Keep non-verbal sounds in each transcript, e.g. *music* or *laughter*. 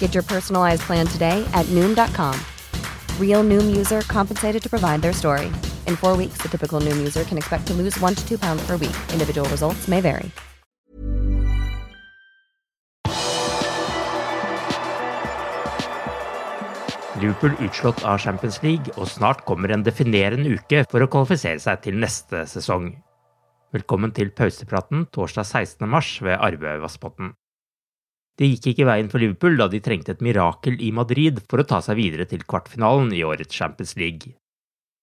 Get your personalized plan today at Noom.com. Real Noom user compensated to provide their story. In four weeks, the typical Noom user can expect to lose one to two pounds per week. Individual results may vary. Liverpool utslått av Champions League, og snart kommer en definerende uke for å kvalifisere seg til neste sesong. Velkommen til pausepraten torsdag 16. mars ved Arve Vassbotn. Det gikk ikke veien for Liverpool da de trengte et mirakel i Madrid for å ta seg videre til kvartfinalen i årets Champions League.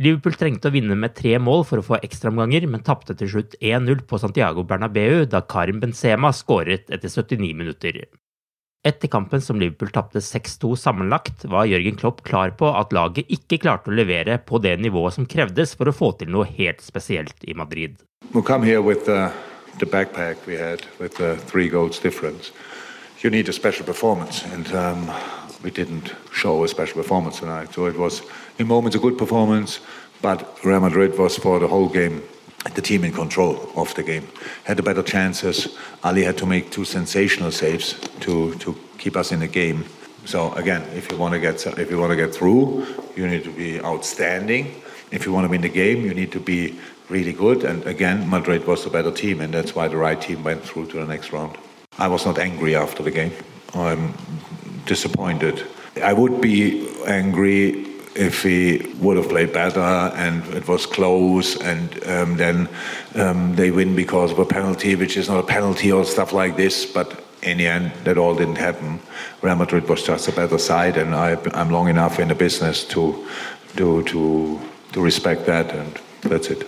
Liverpool trengte å vinne med tre mål for å få ekstraomganger, men tapte til slutt 1-0 på Santiago Bernabeu da Karim Benzema skåret etter 79 minutter. Etter kampen som Liverpool tapte 6-2 sammenlagt, var Jørgen Klopp klar på at laget ikke klarte å levere på det nivået som krevdes for å få til noe helt spesielt i Madrid. We'll come here with the, the backpack we had with. You need a special performance, and um, we didn't show a special performance tonight. So it was, in moments, a good performance, but Real Madrid was for the whole game the team in control of the game. Had the better chances. Ali had to make two sensational saves to, to keep us in the game. So again, if you want to get if you want to get through, you need to be outstanding. If you want to win the game, you need to be really good. And again, Madrid was the better team, and that's why the right team went through to the next round. I was not angry after the game. I'm disappointed. I would be angry if he would have played better and it was close and um, then um, they win because of a penalty, which is not a penalty or stuff like this. But in the end, that all didn't happen. Real Madrid was just a better side, and I, am long enough in the business to, to, to, to respect that, and that's it.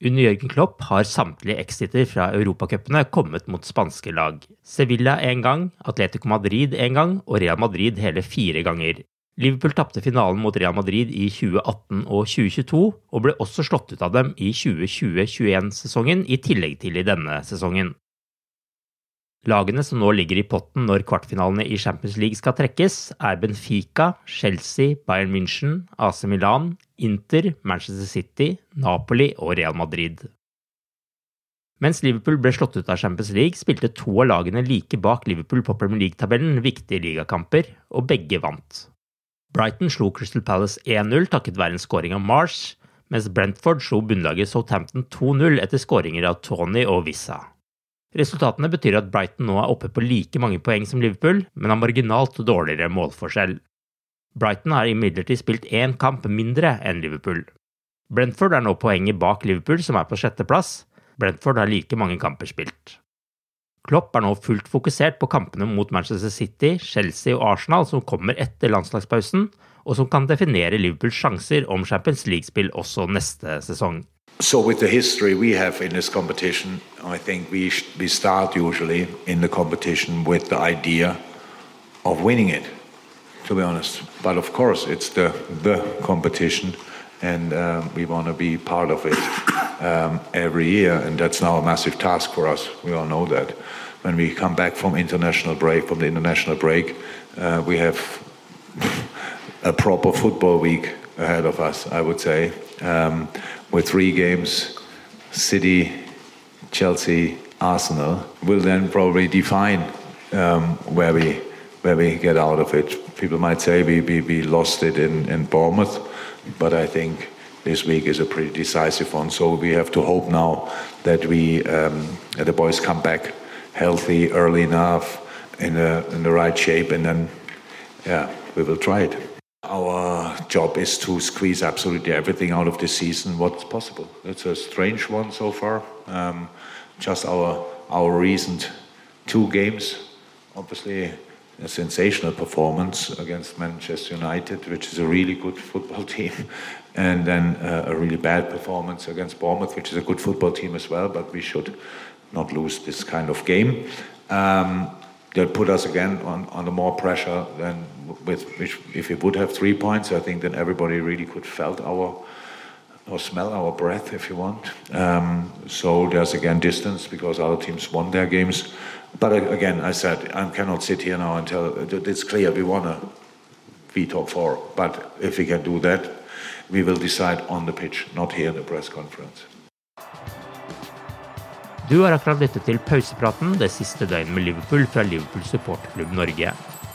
Under Jørgen Klopp har samtlige exiter fra europacupene kommet mot spanske lag. Sevilla én gang, Atletico Madrid én gang og Real Madrid hele fire ganger. Liverpool tapte finalen mot Real Madrid i 2018 og 2022, og ble også slått ut av dem i 2020-21-sesongen, i tillegg til i denne sesongen. Lagene som nå ligger i potten når kvartfinalene i Champions League skal trekkes, er Benfica, Chelsea, Bayern München, AC Milan, Inter, Manchester City, Napoli og Real Madrid. Mens Liverpool ble slått ut av Champions League, spilte to av lagene like bak Liverpool på Premier League-tabellen viktige ligakamper, og begge vant. Brighton slo Crystal Palace 1-0 takket være en skåring av Marsh, mens Brentford slo bunnlaget Southampton 2-0 etter skåringer av Tony og Vissa. Resultatene betyr at Brighton nå er oppe på like mange poeng som Liverpool, men har marginalt dårligere målforskjell. Brighton har imidlertid spilt én kamp mindre enn Liverpool. Brentford er nå poenget bak Liverpool, som er på sjetteplass. Brentford har like mange kamper spilt. Klopp er nå fullt fokusert på kampene mot Manchester City, Chelsea og Arsenal som kommer etter landslagspausen, og som kan definere Liverpools sjanser om Champions League-spill også neste sesong. So, with the history we have in this competition, I think we we start usually in the competition with the idea of winning it. To be honest, but of course it's the the competition, and um, we want to be part of it um, every year, and that's now a massive task for us. We all know that. When we come back from international break, from the international break, uh, we have *laughs* a proper football week ahead of us. I would say. Um, with three games City, Chelsea, Arsenal will then probably define um, where we where we get out of it. People might say we, we, we lost it in, in Bournemouth, but I think this week is a pretty decisive one. So we have to hope now that we um, that the boys come back healthy early enough in the in the right shape, and then yeah, we will try it. Our job is to squeeze absolutely everything out of the season what's possible. It's a strange one so far. Um, just our our recent two games, obviously a sensational performance against Manchester United, which is a really good football *laughs* team, and then uh, a really bad performance against Bournemouth, which is a good football team as well. But we should not lose this kind of game. Um, that put us again on, under more pressure than with which if we would have three points, I think then everybody really could felt our or smell our breath if you want. Um, so there's again distance because other teams won their games. But again, I said I cannot sit here now and tell it's clear we want to be top four. But if we can do that, we will decide on the pitch, not here in the press conference. Du har akkurat lyttet til pausepraten det siste døgnet med Liverpool fra Liverpool supporterklubb Norge.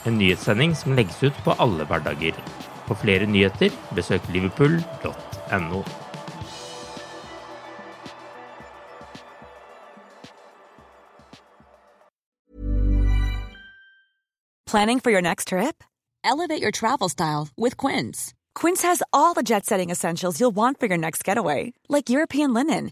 En nyhetssending som legges ut på alle hverdager. For flere nyheter, besøk liverpool.no. Planning for your next trip? Elevate your travel style with Quince. Quince has all the jet setting essentials you'll want for your next getaway, like European linen